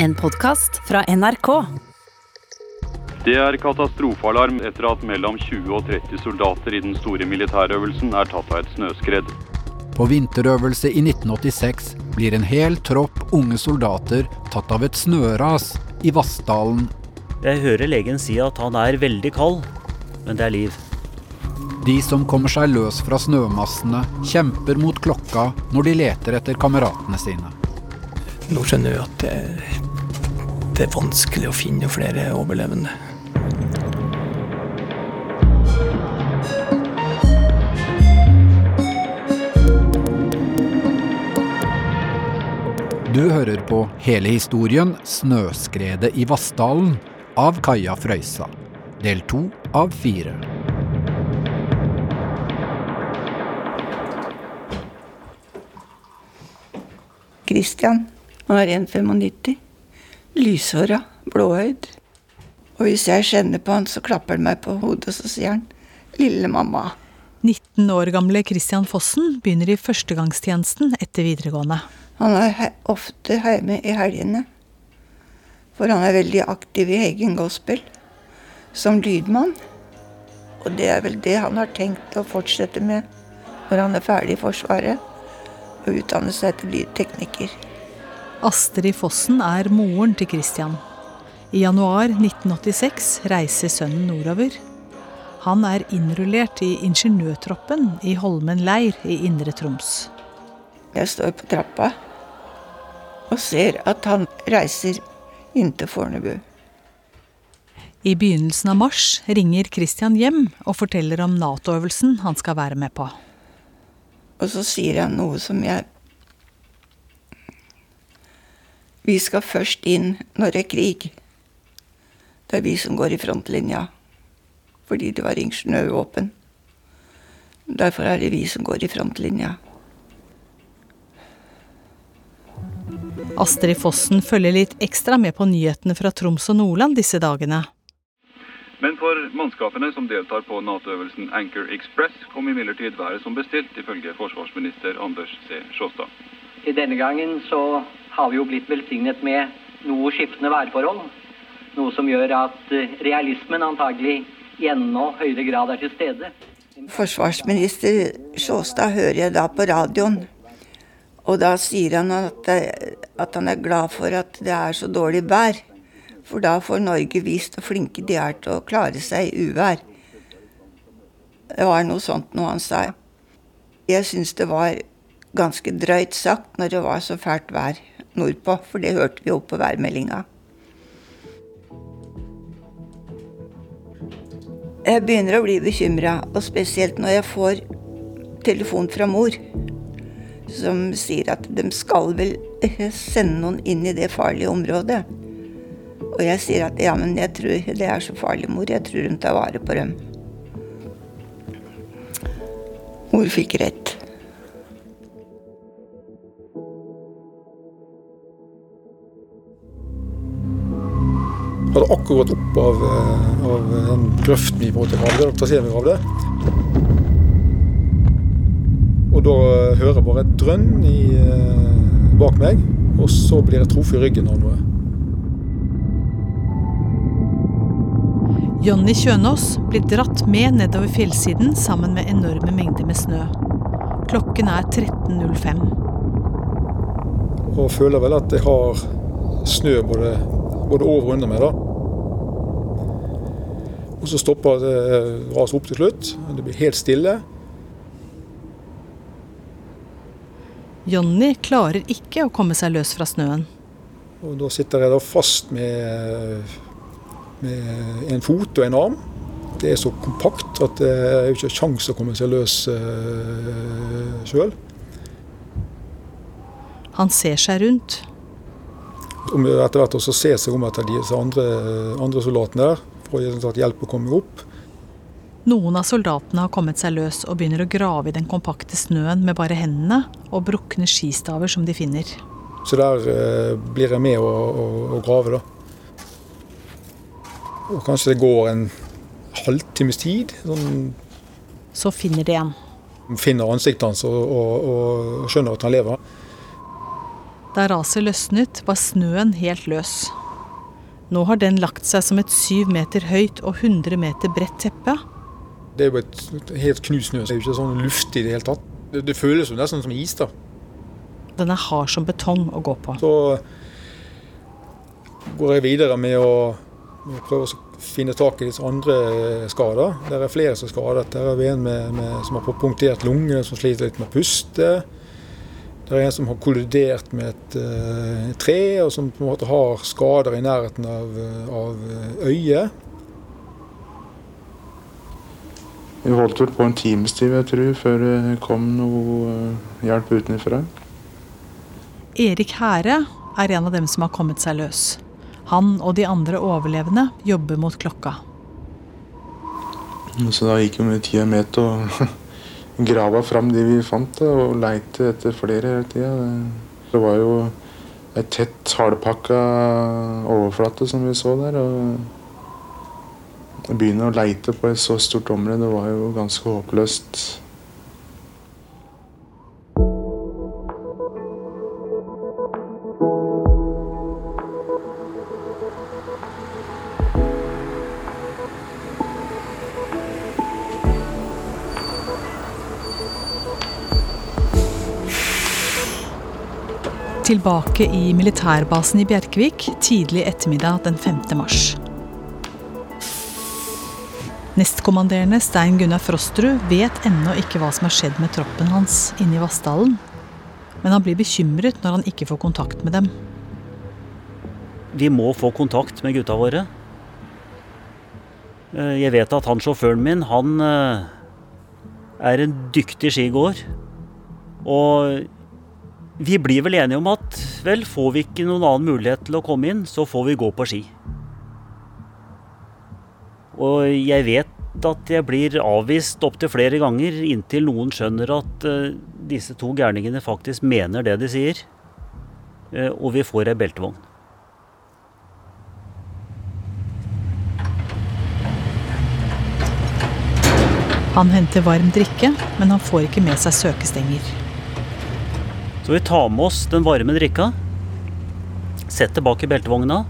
En podkast fra NRK. Det er katastrofealarm etter at mellom 20 og 30 soldater i den store militærøvelsen er tatt av et snøskred. På vinterøvelse i 1986 blir en hel tropp unge soldater tatt av et snøras i Vassdalen. Jeg hører legen si at han er veldig kald, men det er liv. De som kommer seg løs fra snømassene, kjemper mot klokka når de leter etter kameratene sine. Nå skjønner vi at det, er vanskelig å finne flere overlevende. Du hører på hele historien 'Snøskredet i Vassdalen' av Kaja Frøysa. Del to av fire. Christian. Han er 1,95. Lyshåra, blåøyd. Og hvis jeg kjenner på han, så klapper han meg på hodet, og så sier han 'lille mamma'. 19 år gamle Christian Fossen begynner i førstegangstjenesten etter videregående. Han er he ofte hjemme i helgene. For han er veldig aktiv i Egen Gospel som lydmann. Og det er vel det han har tenkt å fortsette med når han er ferdig i Forsvaret. Og utdanne seg til lydtekniker. Astrid Fossen er moren til Christian. I januar 1986 reiser sønnen nordover. Han er innrullert i ingeniørtroppen i Holmen leir i Indre Troms. Jeg står på trappa og ser at han reiser inn til Fornebu. I begynnelsen av mars ringer Christian hjem og forteller om Nato-øvelsen han skal være med på. Og så sier han noe som jeg Vi skal først inn når det er krig. Det er vi som går i frontlinja. Fordi det var ingeniørvåpen. Derfor er det vi som går i frontlinja. Astrid Fossen følger litt ekstra med på nyhetene fra Troms og Nordland disse dagene. Men for mannskapene som deltar på Nato-øvelsen Anchor Express, kom imidlertid været som bestilt, ifølge forsvarsminister Anders C. Sjåstad. I denne gangen så har vi jo blitt velsignet med noe skiftende værforhold. Noe som gjør at eh, realismen antagelig i enda høyere grad er til stede. Forsvarsminister Sjåstad hører jeg da på radioen. Og da sier han at, at han er glad for at det er så dårlig vær. For da får Norge vist hvor flinke de er til å klare seg i uvær. Det var noe sånt noe han sa. Jeg syns det var ganske drøyt sagt når det var så fælt vær nordpå, for det hørte vi jo på værmeldinga. Jeg begynner å bli bekymra, og spesielt når jeg får telefon fra mor som sier at de skal vel sende noen inn i det farlige området. Og jeg sier at ja, men jeg tror det er så farlig, mor. Jeg tror hun tar vare på dem. Mor fikk rett. Akkurat opp av, av den grøften vi på en måte gravde, traseen vi gravde. Og da hører jeg bare et drønn i, bak meg, og så blir jeg truffet i ryggen av noe. Jonny Kjønaas blir dratt med nedover fjellsiden sammen med enorme mengder med snø. Klokken er 13.05. Og føler vel at jeg har snø både, både over og under meg. da. Og så stopper det raset opp til slutt. Det blir helt stille. Jonny klarer ikke å komme seg løs fra snøen. Og da sitter jeg da fast med, med en fot og en arm. Det er så kompakt at det er ikke kjangs å komme seg løs uh, sjøl. Han ser seg rundt. Om etter hvert også ser seg om etter de andre, andre soldatene der, for å sånn å komme opp. Noen av soldatene har kommet seg løs og begynner å grave i den kompakte snøen med bare hendene og brukne skistaver som de finner. Så der eh, blir jeg med å grave, da. Og kanskje det går en halvtimes tid. Sånn, Så finner de en. finner ansiktet hans og, og, og skjønner at han lever. Da raset løsnet, var snøen helt løs. Nå har den lagt seg som et syv meter høyt og 100 meter bredt teppe. Det er jo et helt knust snø. Det er jo ikke sånn luftig i det hele tatt. Det, det føles jo nesten som is, da. Den er hard som betong å gå på. Så går jeg videre med å, prøve å finne tak i disse andre skader. Der er flere som er skadet. Der er en med, med, som har punktert lunge, som sliter litt med å puste. Det er en som har kollidert med et uh, tre, og som på en måte har skader i nærheten av, av øyet. Vi holdt vel på en times tid, jeg tror, før det kom noe eh, hjelp utenfra. Erik Hære er en av dem som har kommet seg løs. Han og de andre overlevende jobber mot klokka. Så da gikk jo mye tida med til å grava fram de vi fant, og leite etter flere hele tida. Det var jo ei tett, hardpakka overflate som vi så der. og å begynne å leite på et så stort område det var jo ganske håpløst. Tilbake i militærbasen i Bjerkvik tidlig ettermiddag den 5. mars. Nestkommanderende Stein Gunnar Frostrud vet ennå ikke hva som har skjedd med troppen hans inne i Vassdalen. Men han blir bekymret når han ikke får kontakt med dem. Vi må få kontakt med gutta våre. Eh, jeg vet at han sjåføren min, han eh, er en dyktig skigåer. Og vi blir vel enige om at vel, får vi ikke noen annen mulighet til å komme inn, så får vi gå på ski. Og jeg vet at jeg blir avvist opptil flere ganger inntil noen skjønner at uh, disse to gærningene faktisk mener det de sier. Uh, og vi får ei beltevogn. Han henter varm drikke, men han får ikke med seg søkestenger. Så vi tar med oss den varme drikka, setter bak i beltevogna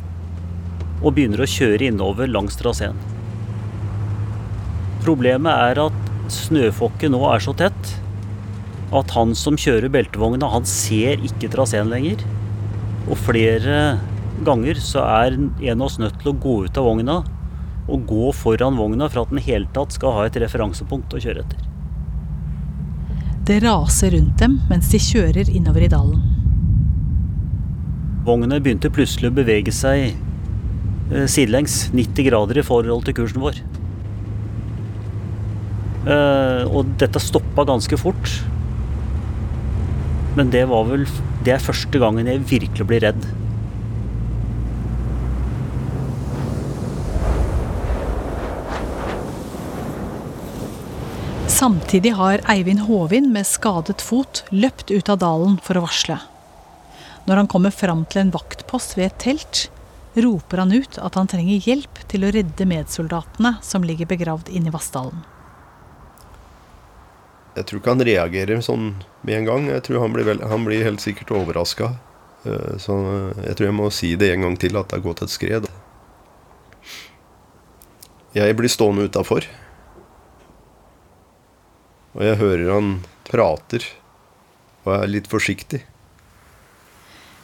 og begynner å kjøre innover langs traseen. Problemet er at snøfokket nå er så tett at han som kjører beltevogna, han ser ikke traseen lenger. Og flere ganger så er en av oss nødt til å gå ut av vogna og gå foran vogna for at den hele tatt skal ha et referansepunkt å kjøre etter. Det raser rundt dem mens de kjører innover i dalen. Vognene begynte plutselig å bevege seg eh, sidelengs 90 grader i forhold til kursen vår. Uh, og dette stoppa ganske fort. Men det var vel Det er første gangen jeg virkelig blir redd. Samtidig har Eivind Håvin med skadet fot løpt ut av dalen for å varsle. Når han kommer fram til en vaktpost ved et telt, roper han ut at han trenger hjelp til å redde medsoldatene som ligger begravd inne i Vassdalen. Jeg tror ikke han reagerer sånn med en gang. Jeg tror Han blir, vel, han blir helt sikkert overraska. Eh, så jeg tror jeg må si det en gang til, at det har gått et skred. Jeg blir stående utafor. Og jeg hører han prater og er litt forsiktig.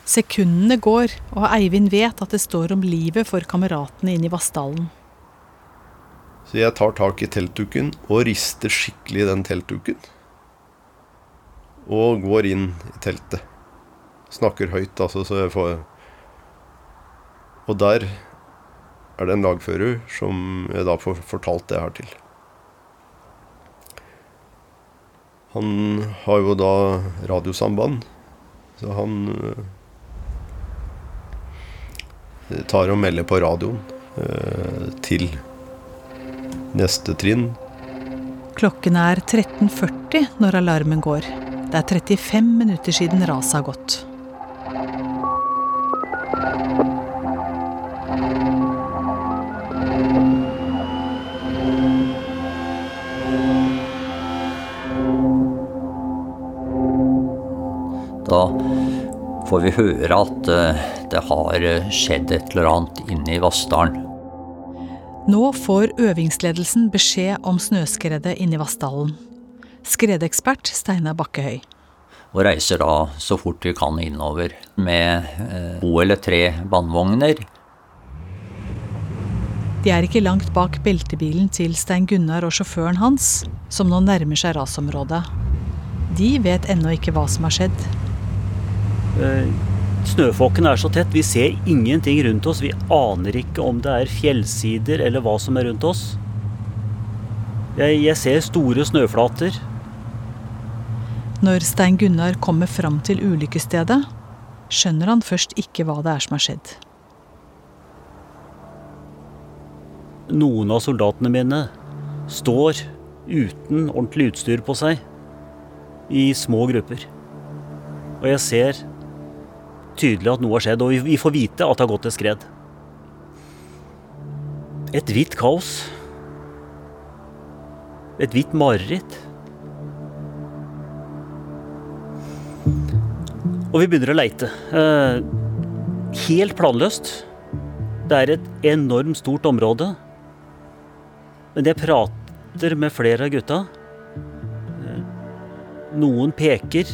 Sekundene går, og Eivind vet at det står om livet for kameratene inne i Vassdalen. Så jeg tar tak i teltduken og rister skikkelig i den teltduken. Og går inn i teltet. Snakker høyt, altså, så jeg får Og der er det en lagfører som jeg da får fortalt det her til. Han har jo da radiosamband, så han uh, tar og melder på radioen uh, til neste trinn. Klokken er 13.40 når alarmen går. Det er 35 minutter siden raset har gått. Får vi høre at eh, det har skjedd et eller annet inne i Vassdalen. Nå får øvingsledelsen beskjed om snøskredet inne i Vassdalen. Skredekspert Steinar Bakkehøy. Og reiser da så fort vi kan innover med to eller tre vannvogner. De er ikke langt bak beltebilen til Stein Gunnar og sjåføren hans, som nå nærmer seg rasområdet. De vet ennå ikke hva som har skjedd. Snøfåken er så tett, vi ser ingenting rundt oss. Vi aner ikke om det er fjellsider eller hva som er rundt oss. Jeg, jeg ser store snøflater. Når Stein Gunnar kommer fram til ulykkesstedet, skjønner han først ikke hva det er som har skjedd. Noen av soldatene mine står uten ordentlig utstyr på seg i små grupper. Og jeg ser tydelig at noe har skjedd, og vi får vite at det har gått et skred. Et hvitt kaos. Et hvitt mareritt. Og vi begynner å leite. Eh, helt planløst. Det er et enormt stort område. Men jeg prater med flere av gutta. Eh, noen peker.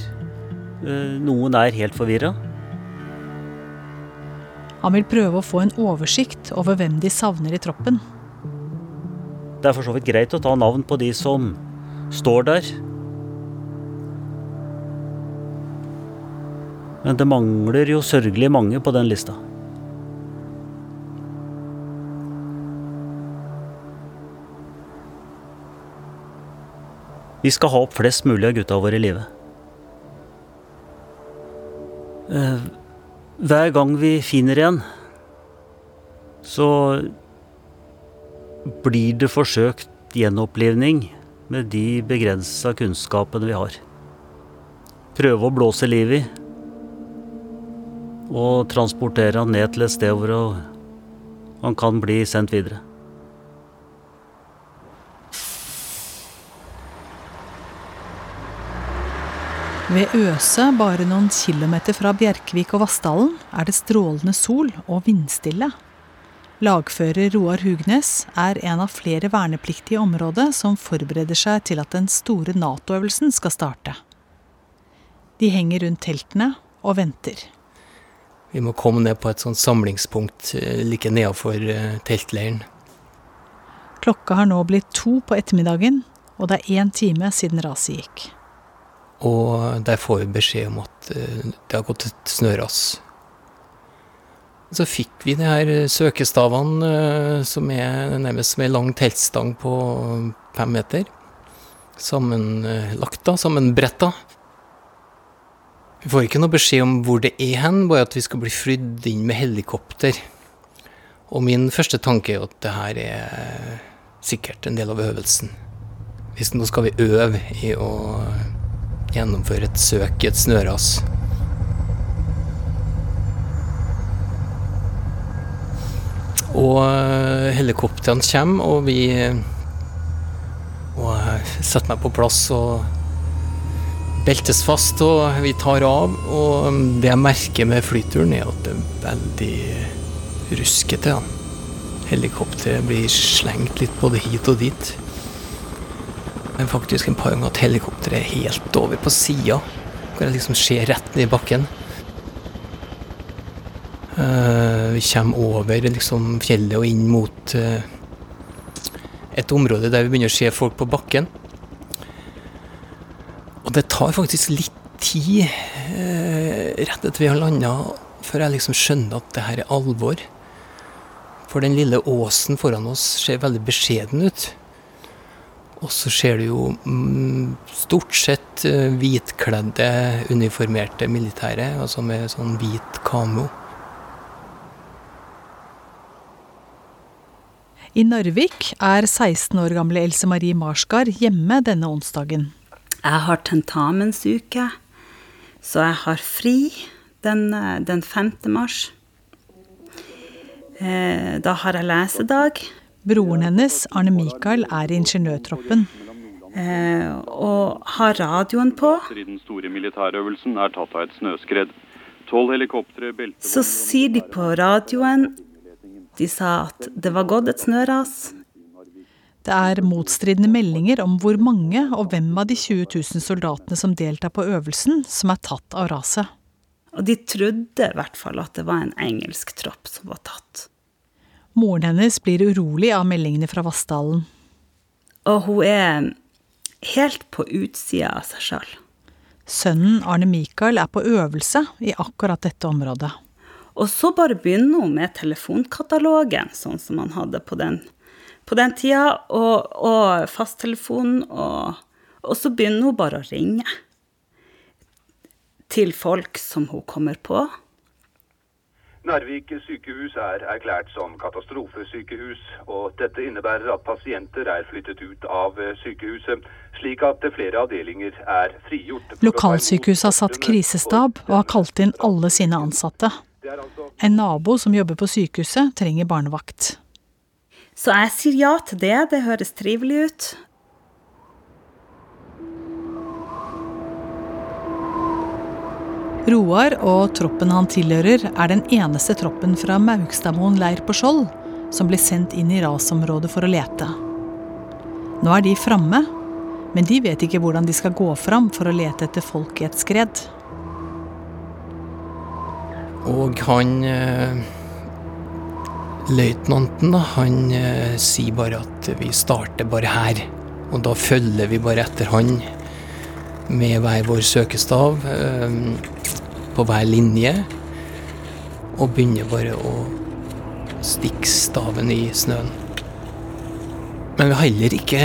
Eh, noen er helt forvirra. Han vil prøve å få en oversikt over hvem de savner i troppen. Det er for så vidt greit å ta navn på de som står der. Men det mangler jo sørgelig mange på den lista. Vi skal ha opp flest mulig av gutta våre i live. Eh, Hver gang vi finner en, så blir det forsøkt gjenopplivning med de begrensa kunnskapene vi har. Prøve å blåse liv i. Og transportere han ned til et sted hvor han kan bli sendt videre. Ved Øse, bare noen kilometer fra Bjerkvik og Vassdalen, er det strålende sol og vindstille. Lagfører Roar Hugnes er en av flere vernepliktige i området som forbereder seg til at den store Nato-øvelsen skal starte. De henger rundt teltene og venter. Vi må komme ned på et sånt samlingspunkt eh, like nedafor eh, teltleiren. Klokka har nå blitt to på ettermiddagen, og det er én time siden raset gikk. Og der får vi beskjed om at eh, det har gått et snøras. Så fikk vi de her søkestavene eh, som er nærmest som ei lang teltstang på fem meter. Sammenlagt, da. Sammenbretta. Vi får ikke noe beskjed om hvor det er hen, bare at vi skal bli flydd inn med helikopter. Og min første tanke er at det her er sikkert en del av øvelsen. Hvis nå skal vi øve i å gjennomføre et søk i et snøras. Og eh, helikoptrene kommer, og vi Og setter meg på plass og beltes fast, og vi tar av. Og det jeg merker med flyturen, er at det er veldig ruskete. Helikopteret blir slengt litt både hit og dit. Men faktisk en par ganger at helikopteret er helt over på sida. Hvor jeg liksom ser rett ned i bakken. Uh, vi kommer over liksom fjellet og inn mot uh, et område der vi begynner å se folk på bakken. Og det tar faktisk litt tid uh, rett etter vi har landa, før jeg liksom skjønner at det her er alvor. For den lille åsen foran oss ser veldig beskjeden ut. Og så ser du jo mm, stort sett hvitkledde, uniformerte militære, altså med sånn hvit kamo. I Narvik er 16 år gamle Else Marie Marsgard hjemme denne onsdagen. Jeg har tentamensuke, så jeg har fri den, den 5. mars. Eh, da har jeg lesedag. Broren hennes, Arne Mikael, er i ingeniørtroppen. Eh, og har radioen på. I den store militærøvelsen er tatt av et snøskred. Så sier de på radioen De sa at det var gått et snøras. Det er motstridende meldinger om hvor mange og hvem av de 20 000 soldatene som deltar på øvelsen, som er tatt av raset. Og de trodde i hvert fall at det var en engelsk tropp som var tatt. Moren hennes blir urolig av meldingene fra Vassdalen. Og hun er helt på utsida av seg sjøl. Sønnen Arne Mikael er på øvelse i akkurat dette området. Og så bare begynner hun med telefonkatalogen, sånn som man hadde på den, på den tida, og, og fasttelefonen, og, og så begynner hun bare å ringe til folk som hun kommer på. Narvik sykehus er erklært som katastrofesykehus, og dette innebærer at pasienter er flyttet ut av sykehuset, slik at flere avdelinger er frigjort. Lokalsykehuset har satt krisestab og har kalt inn alle sine ansatte. En nabo som jobber på sykehuset, trenger barnevakt. Så jeg sier ja til det, det høres trivelig ut. Roar og troppen han tilhører, er den eneste troppen fra Maugstadmoen leir på Skjold som blir sendt inn i rasområdet for å lete. Nå er de framme, men de vet ikke hvordan de skal gå fram for å lete etter folk i et skred. Og han eh, Løytnanten, han eh, sier bare at vi starter bare her. Og da følger vi bare etter han med hver vår søkestav eh, på hver linje. Og begynner bare å stikke staven i snøen. Men vi har heller ikke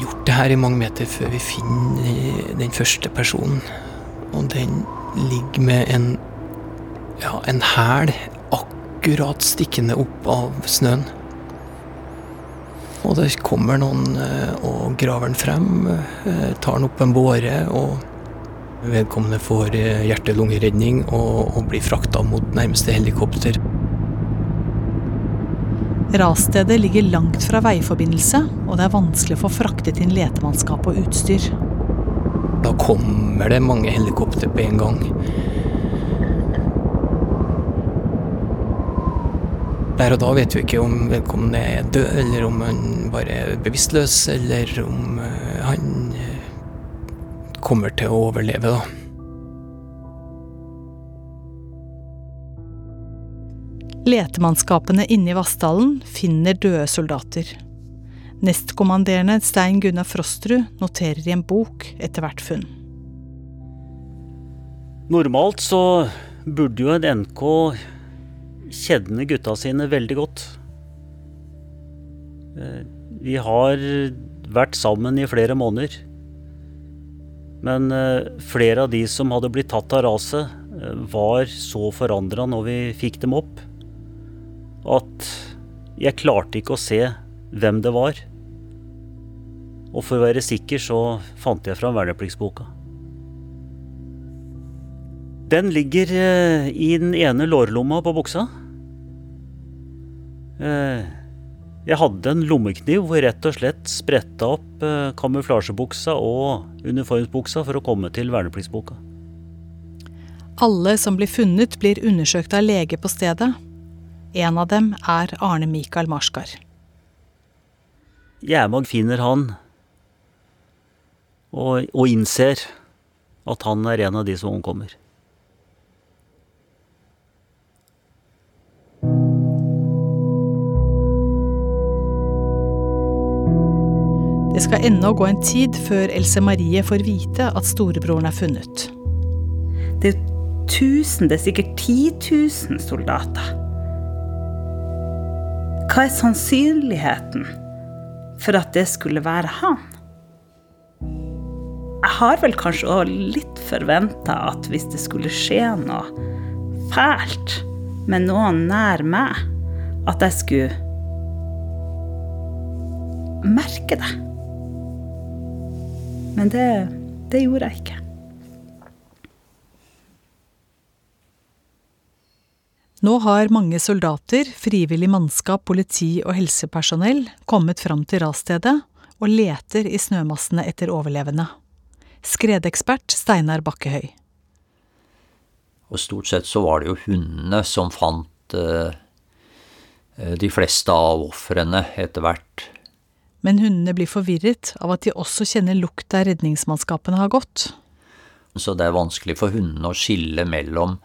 gjort det her i mange meter før vi finner den første personen. Og den ligger med en ja, en hæl akkurat stikkende opp av snøen. Og det kommer noen eh, og graver den frem, eh, tar den opp en båre, og vedkommende får eh, hjerte-lungeredning og, og blir frakta mot nærmeste helikopter. Rasstedet ligger langt fra veiforbindelse, og det er vanskelig å få fraktet inn letemannskap og utstyr. Da kommer det mange helikopter på en gang. Der og da vet vi ikke om vedkommende er død, eller om han bare er bevisstløs, eller om eh, han eh, kommer til å overleve, da. Letemannskapene inne i Vassdalen finner døde soldater. Nestkommanderende Stein Gunnar Frostrud noterer i en bok etter hvert funn. Normalt så burde jo en NK kjenne gutta sine veldig godt. Eh, Vi har vært sammen i flere måneder. Men eh, flere av de som hadde blitt tatt av raset, eh, var så forandra når vi fikk dem opp, at jeg klarte ikke å se hvem det var. Og for å være sikker så fant jeg fram vernepliktsboka. Den ligger i den ene lårlomma på buksa. Eh, Jeg hadde en lommekniv hvor jeg rett og slett spretta opp eh, kamuflasjebuksa og uniformsbuksa for å komme til vernepliktsboka. Alle som blir funnet, blir undersøkt av lege på stedet. En av dem er Arne Mikael Marskar. Gjermag finner han og, og innser at han er en av de som omkommer. Det skal ennå gå en tid før Else Marie får vite at storebroren er funnet. Det er tusen, det er sikkert 10 000 soldater. Hva er sannsynligheten for at det skulle være han? Jeg har vel kanskje òg litt forventa at hvis det skulle skje noe fælt med noen nær meg, at jeg skulle merke det. Men det, det gjorde jeg ikke. Nå har mange soldater, frivillig mannskap, politi og helsepersonell kommet fram til rasstedet og leter i snømassene etter overlevende. Skredekspert Steinar Bakkehøy. Det tusen, det sikkert 10 000 soldater. Hva sannsynligheten for at det skulle være han? Jeg har vel kanskje òg litt forventa at hvis det skulle skje noe fælt med noen nær meg, at jeg skulle merke det. Men det, det gjorde jeg ikke. Og stort sett så var det jo hundene som fant eh, de fleste av ofrene etter hvert. Men hundene blir forvirret av at de også kjenner lukt der redningsmannskapene har gått. Så det er vanskelig for hundene å skille mellom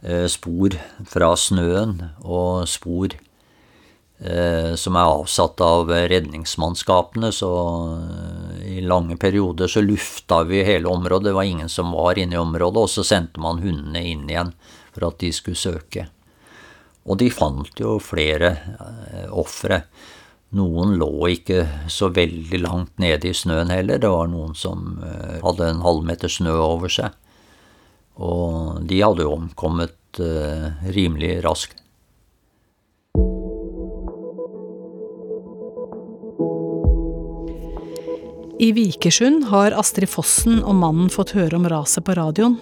eh, spor fra snøen og spor eh, som er avsatt av redningsmannskapene. Så i lange perioder så lufta vi hele området, det var ingen som var inne i området. Og så sendte man hundene inn igjen for at de skulle søke. Og de fant jo flere eh, ofre. Noen lå ikke så veldig langt nede i snøen heller. Det var noen som eh, hadde en halvmeter snø over seg. Og de hadde jo omkommet eh, rimelig raskt. I Vikersund har Astrid Fossen og mannen fått høre om raset på radioen.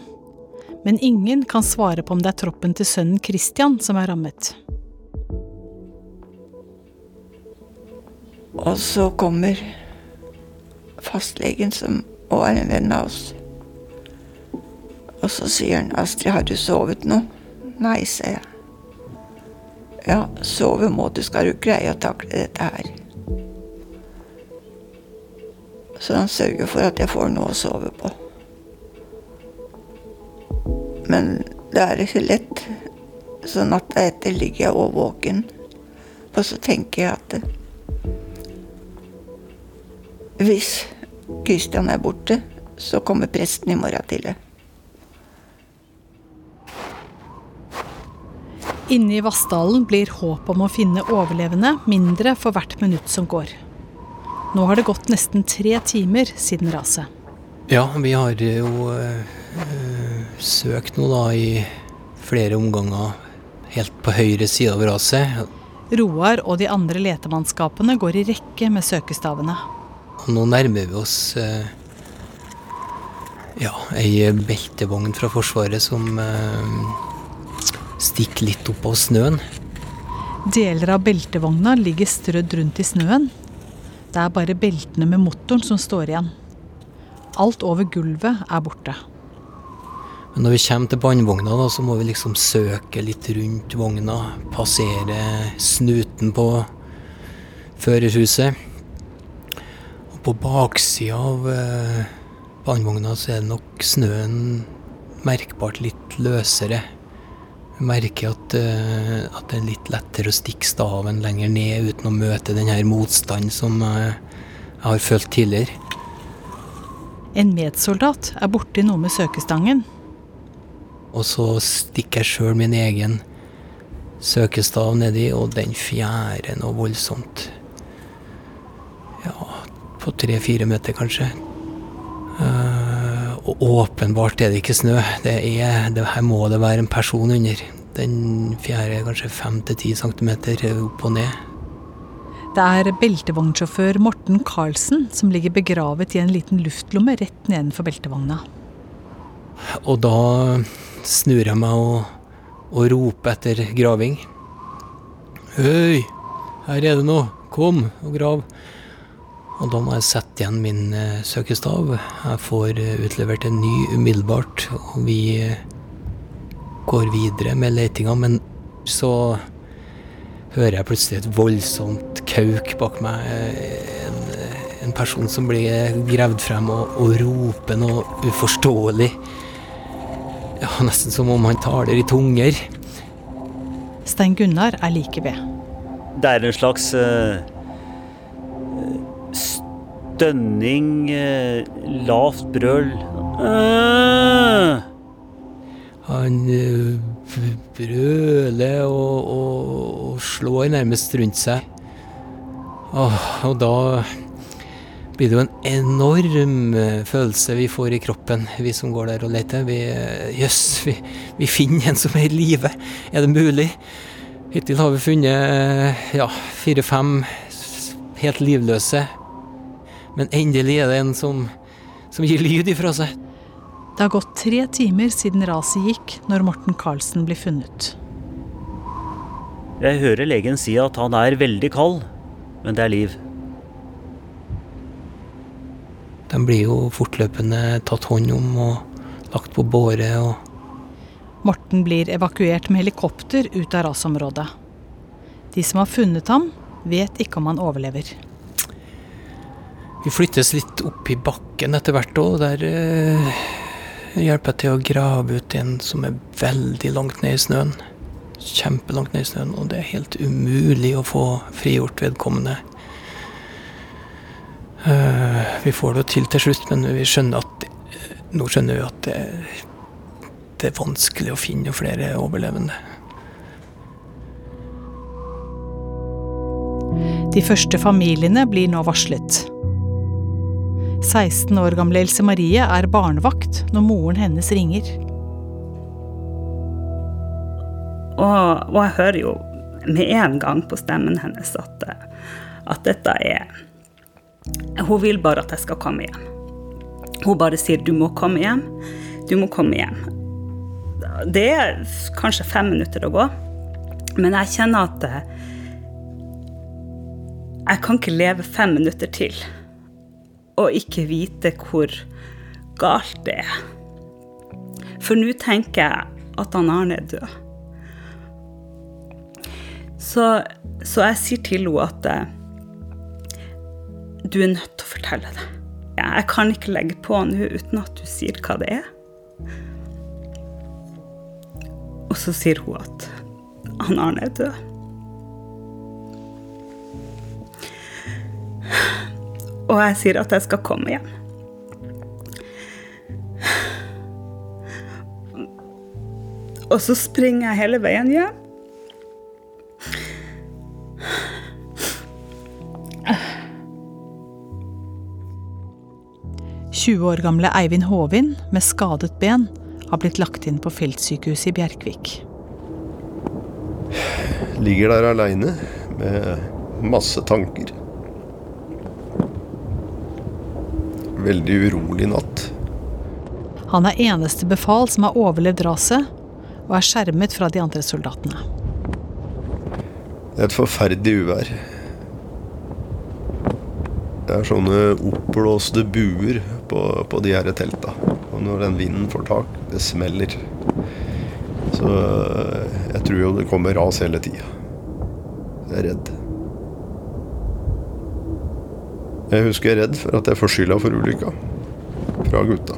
Men ingen kan svare på om det er troppen til sønnen Christian som er rammet. Og så kommer fastlegen, som òg er en venn av oss. Og så sier han 'Astrid, har du sovet nå?' 'Nei', sier jeg. 'Ja, sove må du, skal du greie å takle dette her'. Så han sørger for at jeg får noe å sove på. Men det er ikke lett. Så natta etter ligger jeg og våken. Og så tenker jeg at hvis Kristian er borte, så kommer presten i morgen tidlig. Inne i Vassdalen blir håp om å finne overlevende mindre for hvert minutt som går. Nå har det gått nesten tre timer siden raset. Ja, vi har jo øh, søkt nå da i flere omganger helt på høyre side av raset. Roar og de andre letemannskapene går i rekke med søkestavene. Og nå nærmer vi oss eh, ja, ei beltevogn fra Forsvaret som eh, stikker litt opp av snøen. Deler av beltevogna ligger strødd rundt i snøen. Det er bare beltene med motoren som står igjen. Alt over gulvet er borte. Men når vi kommer til bandvogna, da, så må vi liksom søke litt rundt vogna. Passere snuten på førerhuset. På baksida av eh, bandvogna så er det nok snøen merkbart litt løsere. Jeg merker at, eh, at det er litt lettere å stikke staven lenger ned uten å møte den her motstanden som eh, jeg har følt tidligere. En medsoldat er borti noe med søkestangen. Og så stikker jeg sjøl min egen søkestav nedi, og den fjærer noe voldsomt. På tre-fire meter, kanskje. Uh, og åpenbart er det ikke snø. Det er, det, her må det være en person under. Den fjerde er kanskje fem til ti centimeter opp og ned. Det er beltevognsjåfør Morten Karlsen som ligger begravet i en liten luftlomme rett nedenfor beltevogna. Og da snur jeg meg og, og roper etter graving. Høy, her er det noe. Kom og grav. Og da må jeg sette igjen min uh, søkestav. Jeg får uh, utlevert en ny umiddelbart, og vi uh, går videre med letinga. Men så hører jeg plutselig et voldsomt kauk bak meg. En, en person som blir gravd frem og, og roper noe uforståelig. Ja, Nesten som om han taler i tunger. Stein Gunnar er like ved. Det er en slags uh, stønning, uh, lavt brøl. Uh. Han brøler og, og, og, slår nærmest rundt seg. Åh, og da blir det jo en enorm følelse vi får i kroppen, vi som går der og leter. Vi, yes, vi, vi finner en som er i live. Er det mulig? Hittil har vi funnet ja, fire-fem helt livløse. Men endelig er det en som, som gir lyd ifra seg. Det har gått tre timer siden raset gikk, når Morten Karlsen blir funnet. Jeg hører legen si at han er veldig kald, men det er liv. De blir jo fortløpende tatt hånd om og lagt på båre. og Morten blir evakuert med helikopter ut av rasområdet. De som har funnet ham, vet ikke om han overlever. Vi flyttes litt opp i bakken etter hvert òg. Der eh, hjelper jeg til å grave ut en som er veldig langt ned i snøen. Kjempelangt ned i snøen, og det er helt umulig å få frigjort vedkommende. Eh, vi får det til til slutt, men vi skjønner at nå skjønner vi at det, det er vanskelig å finne flere overlevende. De første familiene blir nå varslet. 16 år gamle Else Marie er barnevakt når moren hennes ringer. Og, og jeg hører jo med en gang på stemmen hennes at, at dette er Hun vil bare at jeg skal komme hjem. Hun bare sier 'du må komme hjem', 'du må komme hjem'. Det er kanskje fem minutter å gå, men jeg kjenner at jeg kan ikke leve fem minutter til og ikke vite hvor galt det er. For nå tenker jeg at han Arne er død. Så, så jeg sier til henne at eh, du er nødt til å fortelle det. Jeg kan ikke legge på nå uten at du sier hva det er. Og så sier hun at han Arne er død. Og jeg sier at jeg skal komme hjem. Og så springer jeg hele veien hjem. 20 år gamle Eivind Håvin med skadet ben har blitt lagt inn på feltsykehuset i Bjerkvik. Ligger der aleine med masse tanker. Veldig urolig natt. Han er eneste befal som har overlevd raset, og er skjermet fra de andre soldatene. Det er et forferdelig uvær. Det er sånne oppblåste buer på, på de her telta. Og når den vinden får tak, det smeller. Så jeg tror jo det kommer ras hele tida. Jeg er redd. Jeg husker jeg er redd for at jeg får skylda for ulykka. Fra gutta.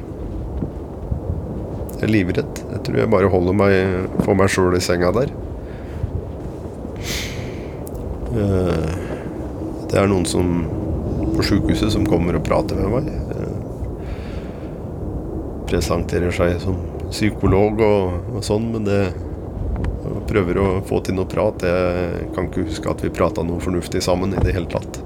Jeg er livredd. Jeg tror jeg bare holder meg for meg sjøl i senga der. Eh, det er noen som på sjukehuset som kommer og prater med meg. Eh, presenterer seg som psykolog og, og sånn, men det prøver å få til noe prat. Jeg kan ikke huske at vi prata noe fornuftig sammen i det hele tatt.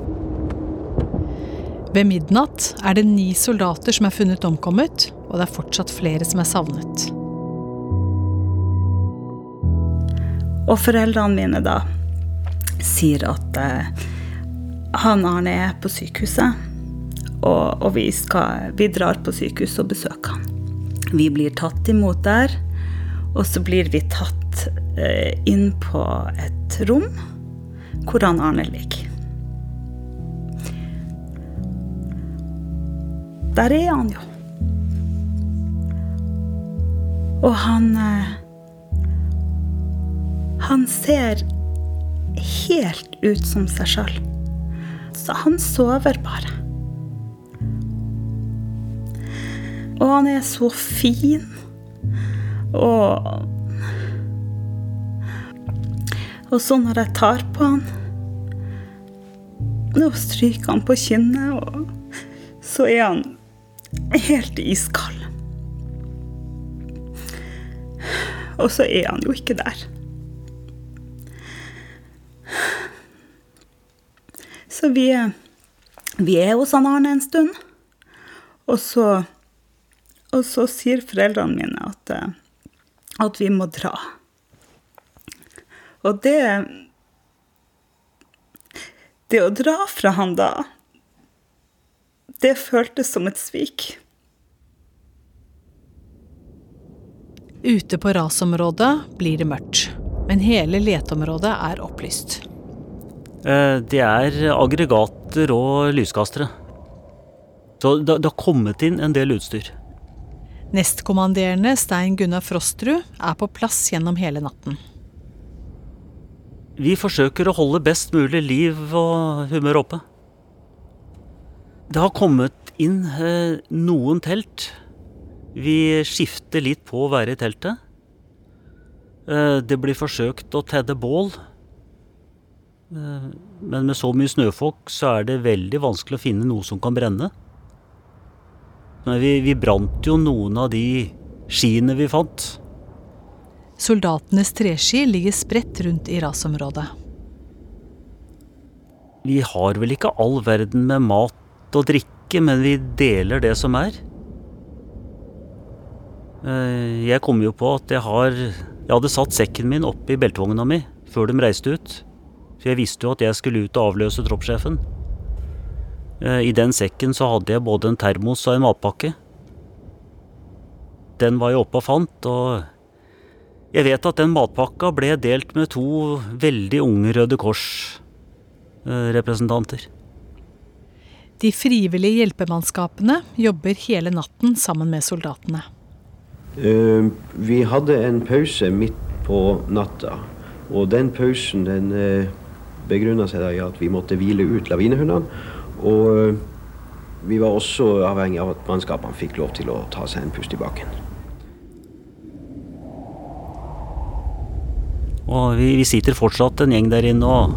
Ved midnatt er det ni soldater som er funnet omkommet, og det er fortsatt flere som er savnet. Og foreldrene mine da sier at eh, han Arne er på sykehuset, og, og vi, skal, vi drar på sykehuset og besøker han. Vi blir tatt imot der, og så blir vi tatt eh, inn på et rom hvor han Arne ligger. Der er han jo. Og han eh, Han ser helt ut som seg sjøl. Så han sover bare. Og han er så fin. Og Og så når jeg tar på han og stryker han på kinnet, og så er han helt iskald. Og så er han jo ikke der. Så vi, vi er hos han Arne en stund. Og så, og så sier foreldrene mine at, at vi må dra. Og det Det å dra fra han da, det føltes som et svik. Ute på rasområdet blir det mørkt, men hele leteområdet er opplyst. Eh, Det er aggregater og lyskastere. Så det, det har kommet inn en del utstyr. Nestkommanderende Stein Gunnar Frostrud er på plass gjennom hele natten. Vi forsøker å holde best mulig liv og humør oppe. Det har kommet inn eh, noen telt. Vi skifter litt på å være i teltet. Eh, det blir forsøkt å tedde bål. Eh, men med så mye snøfokk så er det veldig vanskelig å finne noe som kan brenne. Men vi, vi brant jo noen av de skiene vi fant. Soldatenes treski ligger spredt rundt i rasområdet. Vi har vel ikke all verden med mat og drikke, men vi deler det som er. Eh, jeg kom jo på at jeg har Jeg hadde satt sekken min oppi beltevogna mi før de reiste ut. For jeg visste jo at jeg skulle ut og avløse troppssjefen. Eh, I den sekken så hadde jeg både en termos og en matpakke. Den var jeg oppe og fant, og jeg vet at den matpakka ble delt med to veldig unge Røde Kors-representanter. De frivillige hjelpemannskapene jobber hele natten sammen med soldatene. Uh, vi hadde en pause midt på natta, og den pausen den uh, begrunna seg da i at vi måtte hvile ut lavinehundene. Og uh, vi var også avhengig av at mannskapene fikk lov til å ta seg en pust i bakken. Og vi, vi, sitter fortsatt en gjeng der inne og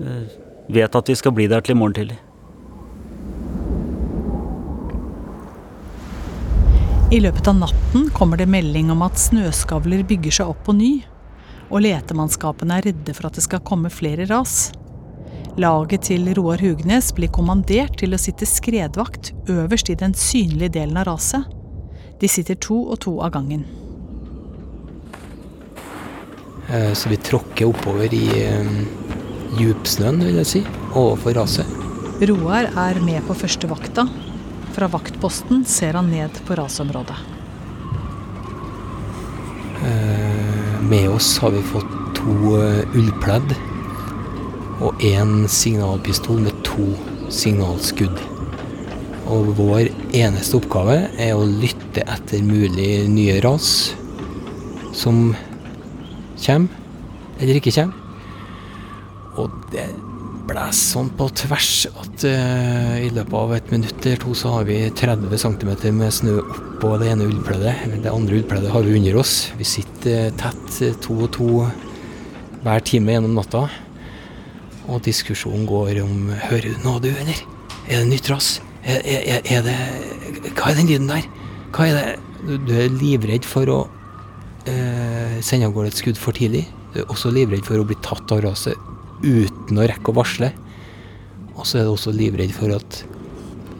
uh, vet at vi skal bli der til i morgen tidlig. I løpet av natten kommer det melding om at snøskavler bygger seg opp på ny, og letemannskapene er redde for at det skal komme flere ras. Laget til Roar Hugnes blir kommandert til å sitte skredvakt øverst i den synlige delen av raset. De sitter to og to av gangen. Eh, så vi tråkker oppover i djupsnøen, vil jeg si, overfor raset. Roar er med på første vakta. Fra vaktposten ser han ned på rasområdet. Eh, med oss har vi fått to ullpledd og én signalpistol med to signalskudd. Og vår eneste oppgave er å lytte etter mulig nye ras som kommer, eller ikke kommer. Og det blåser sånn på tvers at uh, i løpet av et minutt eller to så har vi 30 cm med snø oppå det ene ullpleddet. Det andre ullpleddet har vi under oss. Vi sitter tett to og to hver time gjennom natta. Og diskusjonen går om Hører du noe, du, eller? Er det nytt ras? Er, er, er, det Hva er den lyden der? Hva er det Du er livredd for å uh, sende av gårde et skudd for tidlig. Du er også livredd for å bli tatt av raset uten å rekke å varsle. Og så er du også livredd for at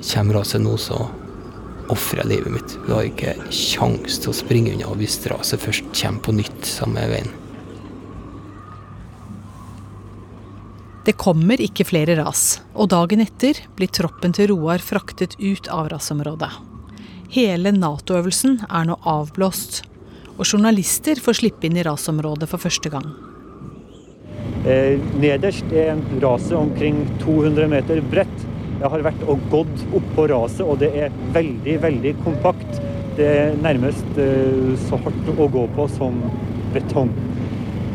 kommer raset nå, så ofrer jeg livet mitt. Du har ikke kjangs til å springe unna hvis raset først kommer på nytt samme veien. Det kommer ikke flere ras, og dagen etter blir troppen til Roar fraktet ut av rasområdet. Hele Nato-øvelsen er nå avblåst, og journalister får slippe inn i rasområdet for første gang. Eh, nederst er raset omkring 200 meter bredt. Jeg har vært og gått oppå raset, og det er veldig, veldig kompakt. Det er nærmest eh, så hardt å gå på som betong.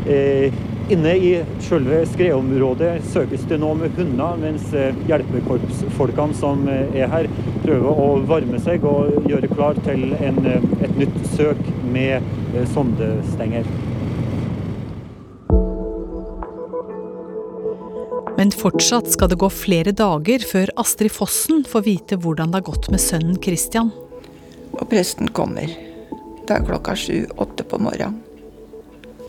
Eh, inne i selve skredområdet søkes det nå med hunder, mens hjelpekorpsfolkene som er her, prøver å varme seg og gjøre klar til en, et nytt søk med sondestenger. Men fortsatt skal det gå flere dager før Astrid Fossen får vite hvordan det har gått med sønnen Christian. Og presten kommer. Det er klokka sju-åtte på morgenen.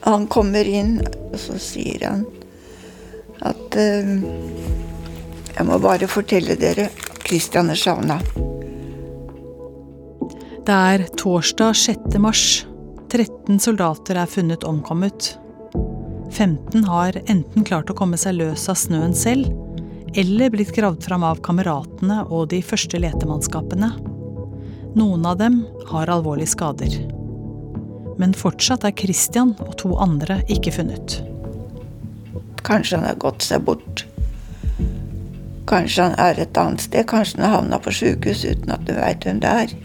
Han kommer inn, og så sier han at uh, Jeg må bare fortelle dere Christian er savna. Det er torsdag 6. mars. 13 soldater er funnet omkommet. 15 har enten klart å komme seg løs av snøen selv, eller blitt gravd fram av kameratene og de første letemannskapene. Noen av dem har alvorlige skader. Men fortsatt er Christian og to andre ikke funnet. Kanskje han har gått seg bort. Kanskje han er et annet sted. Kanskje han har havna på sjukehus uten at du veit hvem det er.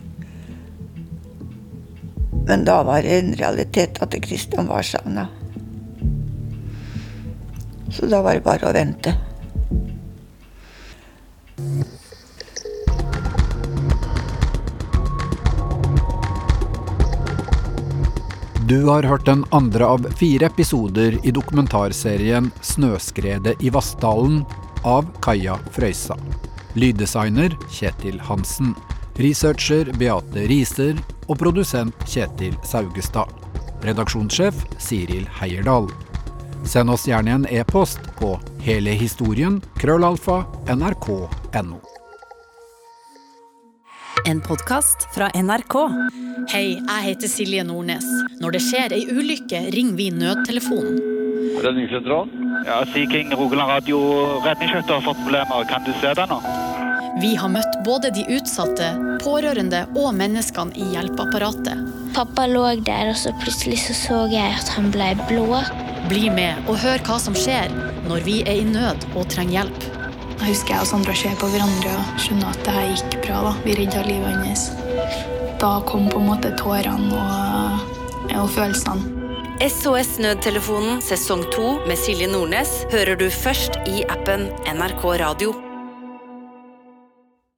Men da var det en realitet at Kristian var savna. Så da var det bare å vente. Du har hørt den andre av fire episoder i dokumentarserien 'Snøskredet i Vassdalen' av Kaja Frøysa. Lyddesigner Kjetil Hansen. Researcher Beate Riser og produsent Kjetil Saugestad. Redaksjonssjef Siril Heierdal. Send oss gjerne en e-post på hele historien krøllalfa nrk.no. En podkast fra NRK. Hei, jeg heter Silje Nordnes. Når det skjer ei ulykke, ringer vi nødtelefonen. Redningssentralen? Ja, Sea King Rogaland Radio redningsskøyter har fått problemer. Kan du se det nå? Vi har møtt både de utsatte, pårørende og menneskene i hjelpeapparatet. Pappa lå der, og så plutselig så, så jeg at han ble blå. Bli med og hør hva som skjer når vi er i nød og trenger hjelp. Jeg husker jeg og Sandra ser på hverandre og skjønner at det her gikk bra. da. Vi redda livet hans. Da kom på en måte tårene og, og følelsene. SOS Nødtelefonen sesong to med Silje Nordnes hører du først i appen NRK Radio.